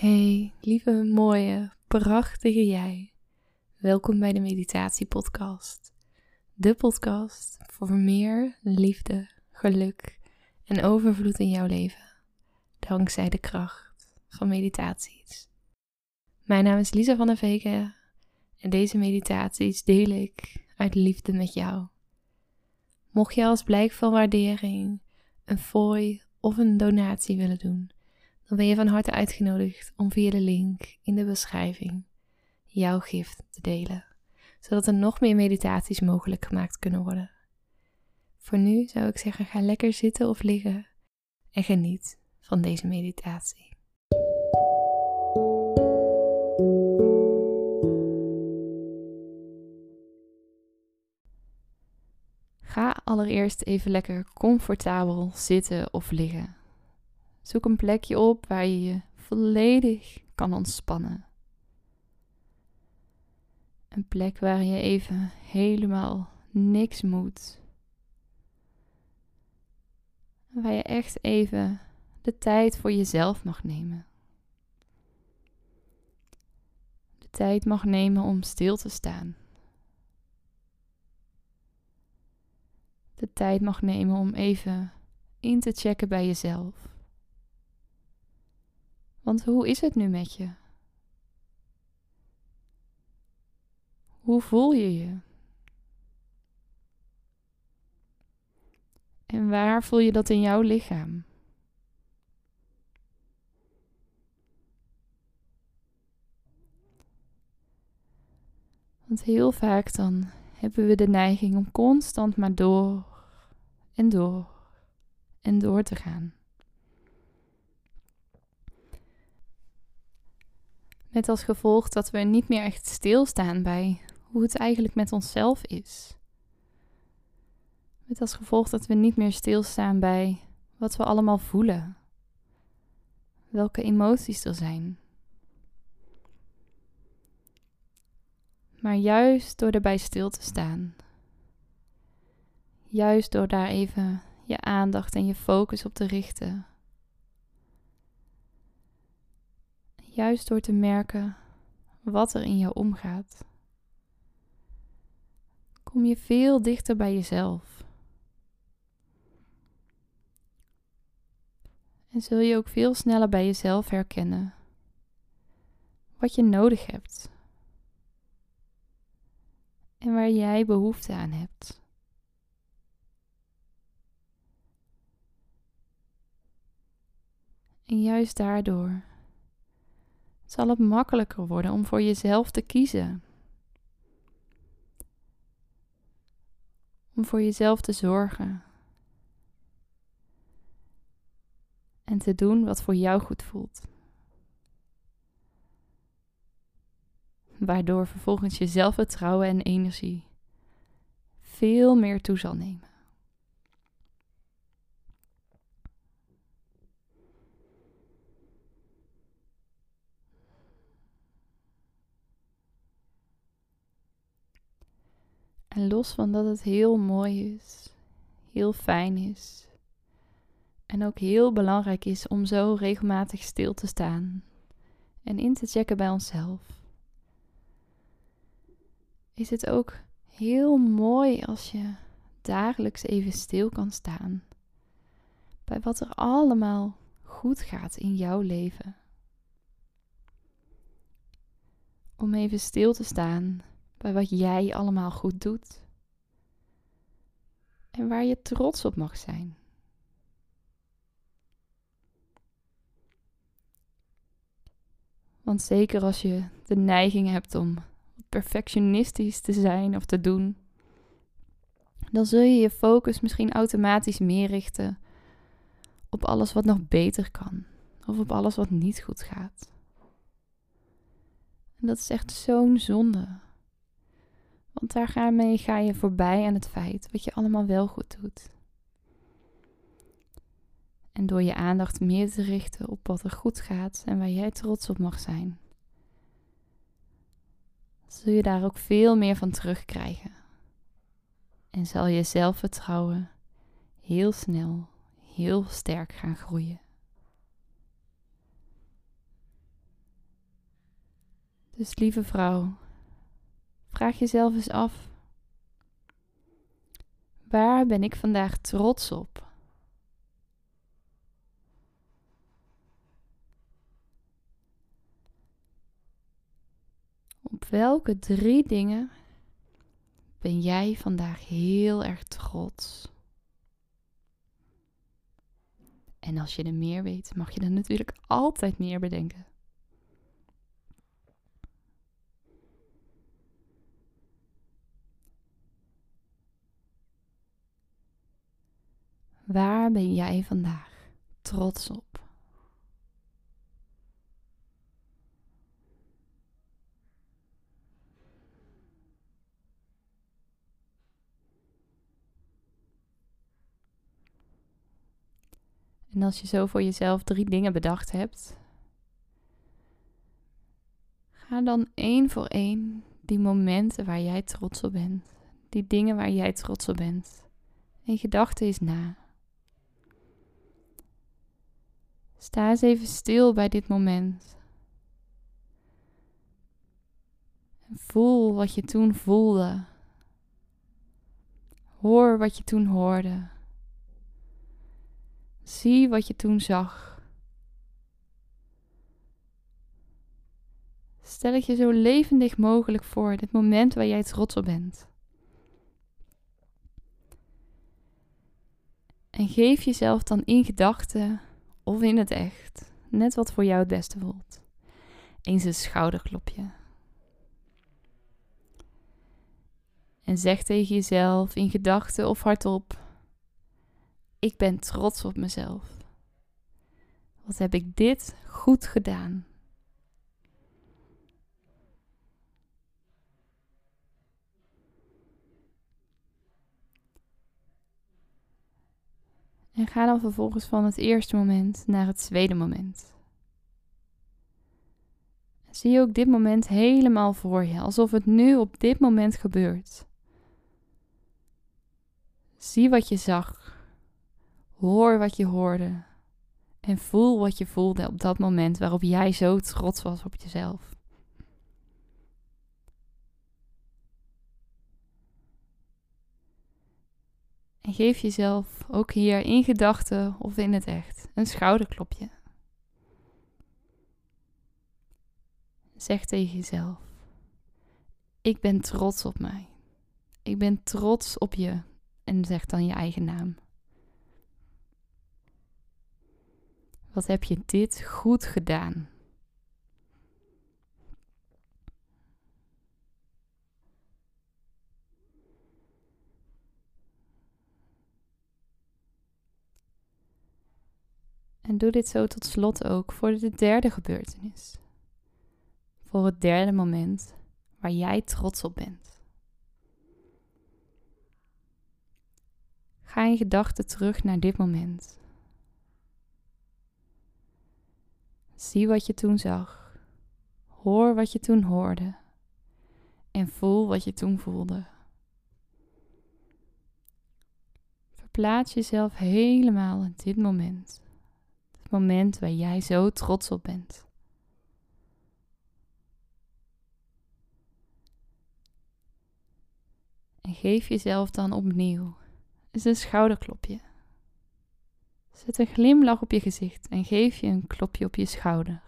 Hey, lieve, mooie, prachtige jij. Welkom bij de Meditatiepodcast. De podcast voor meer liefde, geluk en overvloed in jouw leven. Dankzij de kracht van meditaties. Mijn naam is Lisa van der Veken en deze meditaties deel ik uit liefde met jou. Mocht je als blijk van waardering een fooi of een donatie willen doen, dan ben je van harte uitgenodigd om via de link in de beschrijving jouw gift te delen, zodat er nog meer meditaties mogelijk gemaakt kunnen worden. Voor nu zou ik zeggen: ga lekker zitten of liggen en geniet van deze meditatie. Ga allereerst even lekker comfortabel zitten of liggen. Zoek een plekje op waar je je volledig kan ontspannen. Een plek waar je even helemaal niks moet. Waar je echt even de tijd voor jezelf mag nemen. De tijd mag nemen om stil te staan. De tijd mag nemen om even in te checken bij jezelf. Want hoe is het nu met je? Hoe voel je je? En waar voel je dat in jouw lichaam? Want heel vaak dan hebben we de neiging om constant maar door en door en door te gaan. Met als gevolg dat we niet meer echt stilstaan bij hoe het eigenlijk met onszelf is. Met als gevolg dat we niet meer stilstaan bij wat we allemaal voelen. Welke emoties er zijn. Maar juist door erbij stil te staan. Juist door daar even je aandacht en je focus op te richten Juist door te merken wat er in jou omgaat, kom je veel dichter bij jezelf. En zul je ook veel sneller bij jezelf herkennen wat je nodig hebt en waar jij behoefte aan hebt. En juist daardoor zal het makkelijker worden om voor jezelf te kiezen. Om voor jezelf te zorgen. En te doen wat voor jou goed voelt. Waardoor vervolgens je zelfvertrouwen en energie veel meer toe zal nemen. En los van dat het heel mooi is, heel fijn is en ook heel belangrijk is om zo regelmatig stil te staan en in te checken bij onszelf, is het ook heel mooi als je dagelijks even stil kan staan bij wat er allemaal goed gaat in jouw leven. Om even stil te staan bij wat jij allemaal goed doet. En waar je trots op mag zijn. Want zeker als je de neiging hebt om perfectionistisch te zijn of te doen, dan zul je je focus misschien automatisch meer richten op alles wat nog beter kan of op alles wat niet goed gaat. En dat is echt zo'n zonde. Want daarmee ga je voorbij aan het feit wat je allemaal wel goed doet. En door je aandacht meer te richten op wat er goed gaat en waar jij trots op mag zijn, zul je daar ook veel meer van terugkrijgen. En zal je zelfvertrouwen heel snel, heel sterk gaan groeien. Dus lieve vrouw, vraag jezelf eens af: waar ben ik vandaag trots op? Op welke drie dingen ben jij vandaag heel erg trots? En als je er meer weet, mag je er natuurlijk altijd meer bedenken. Waar ben jij vandaag trots op? En als je zo voor jezelf drie dingen bedacht hebt, ga dan één voor één die momenten waar jij trots op bent, die dingen waar jij trots op bent, in gedachten eens na. Sta eens even stil bij dit moment. En voel wat je toen voelde. Hoor wat je toen hoorde. Zie wat je toen zag. Stel het je zo levendig mogelijk voor, dit moment waar jij trots op bent. En geef jezelf dan in gedachten of in het echt, net wat voor jou het beste voelt, eens een schouderklopje. En zeg tegen jezelf in gedachten of hardop: Ik ben trots op mezelf. Wat heb ik dit goed gedaan? En ga dan vervolgens van het eerste moment naar het tweede moment. Zie ook dit moment helemaal voor je, alsof het nu op dit moment gebeurt. Zie wat je zag, hoor wat je hoorde en voel wat je voelde op dat moment waarop jij zo trots was op jezelf. En geef jezelf ook hier in gedachten of in het echt een schouderklopje. Zeg tegen jezelf: Ik ben trots op mij. Ik ben trots op je. En zeg dan je eigen naam. Wat heb je dit goed gedaan? En doe dit zo tot slot ook voor de derde gebeurtenis. Voor het derde moment waar jij trots op bent. Ga in gedachten terug naar dit moment. Zie wat je toen zag. Hoor wat je toen hoorde. En voel wat je toen voelde. Verplaats jezelf helemaal in dit moment moment waar jij zo trots op bent. En geef jezelf dan opnieuw eens een schouderklopje. Zet een glimlach op je gezicht en geef je een klopje op je schouder.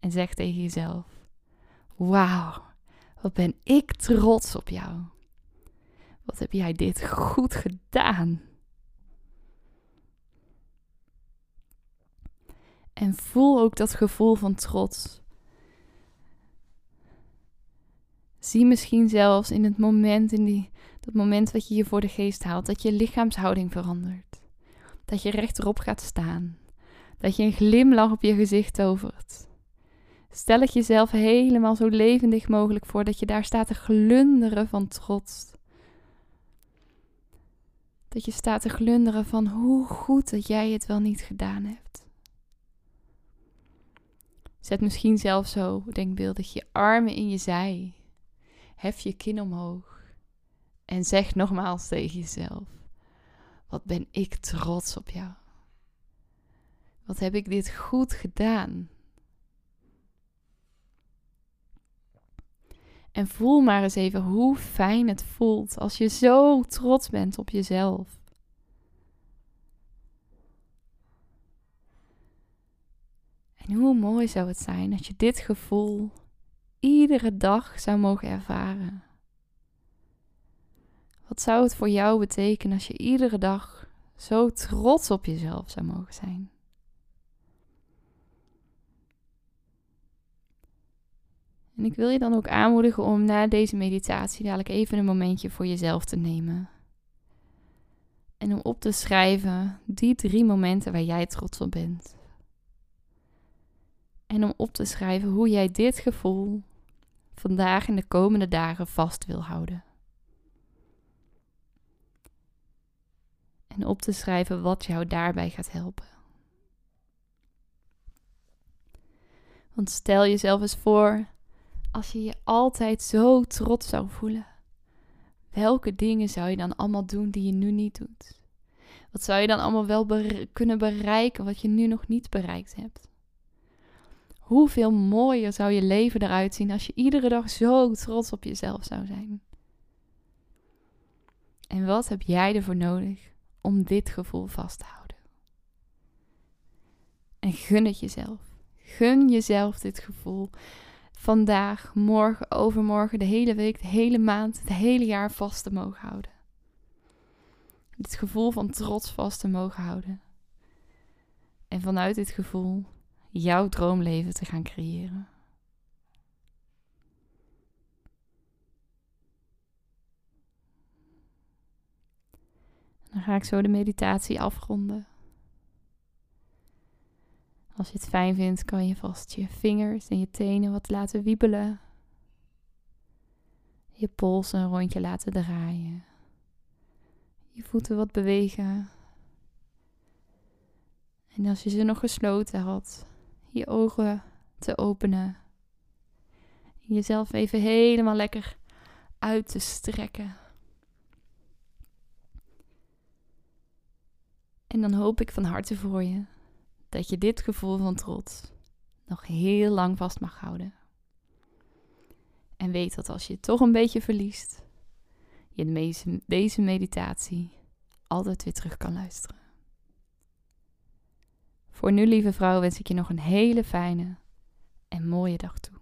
En zeg tegen jezelf: Wauw, wat ben ik trots op jou. Wat heb jij dit goed gedaan? En voel ook dat gevoel van trots. Zie misschien zelfs in het moment, in die, dat moment wat je je voor de geest haalt, dat je lichaamshouding verandert. Dat je rechterop gaat staan. Dat je een glimlach op je gezicht tovert. Stel het jezelf helemaal zo levendig mogelijk voor dat je daar staat te glunderen van trots. Dat je staat te glunderen van hoe goed dat jij het wel niet gedaan hebt. Zet misschien zelf zo denkbeeldig je armen in je zij. Hef je kin omhoog. En zeg nogmaals tegen jezelf: Wat ben ik trots op jou. Wat heb ik dit goed gedaan. En voel maar eens even hoe fijn het voelt als je zo trots bent op jezelf. En hoe mooi zou het zijn als je dit gevoel iedere dag zou mogen ervaren. Wat zou het voor jou betekenen als je iedere dag zo trots op jezelf zou mogen zijn? En ik wil je dan ook aanmoedigen om na deze meditatie dadelijk even een momentje voor jezelf te nemen. En om op te schrijven die drie momenten waar jij trots op bent. En om op te schrijven hoe jij dit gevoel vandaag en de komende dagen vast wil houden. En op te schrijven wat jou daarbij gaat helpen. Want stel jezelf eens voor als je je altijd zo trots zou voelen. Welke dingen zou je dan allemaal doen die je nu niet doet? Wat zou je dan allemaal wel kunnen bereiken wat je nu nog niet bereikt hebt? Hoeveel mooier zou je leven eruit zien als je iedere dag zo trots op jezelf zou zijn? En wat heb jij ervoor nodig om dit gevoel vast te houden? En gun het jezelf. Gun jezelf dit gevoel vandaag, morgen, overmorgen, de hele week, de hele maand, het hele jaar vast te mogen houden. Dit gevoel van trots vast te mogen houden. En vanuit dit gevoel jouw droomleven te gaan creëren. Dan ga ik zo de meditatie afronden. Als je het fijn vindt, kan je vast je vingers en je tenen wat laten wiebelen. Je pols een rondje laten draaien. Je voeten wat bewegen. En als je ze nog gesloten had, je ogen te openen. Jezelf even helemaal lekker uit te strekken. En dan hoop ik van harte voor je dat je dit gevoel van trots nog heel lang vast mag houden. En weet dat als je het toch een beetje verliest, je deze meditatie altijd weer terug kan luisteren. Voor nu, lieve vrouw, wens ik je nog een hele fijne en mooie dag toe.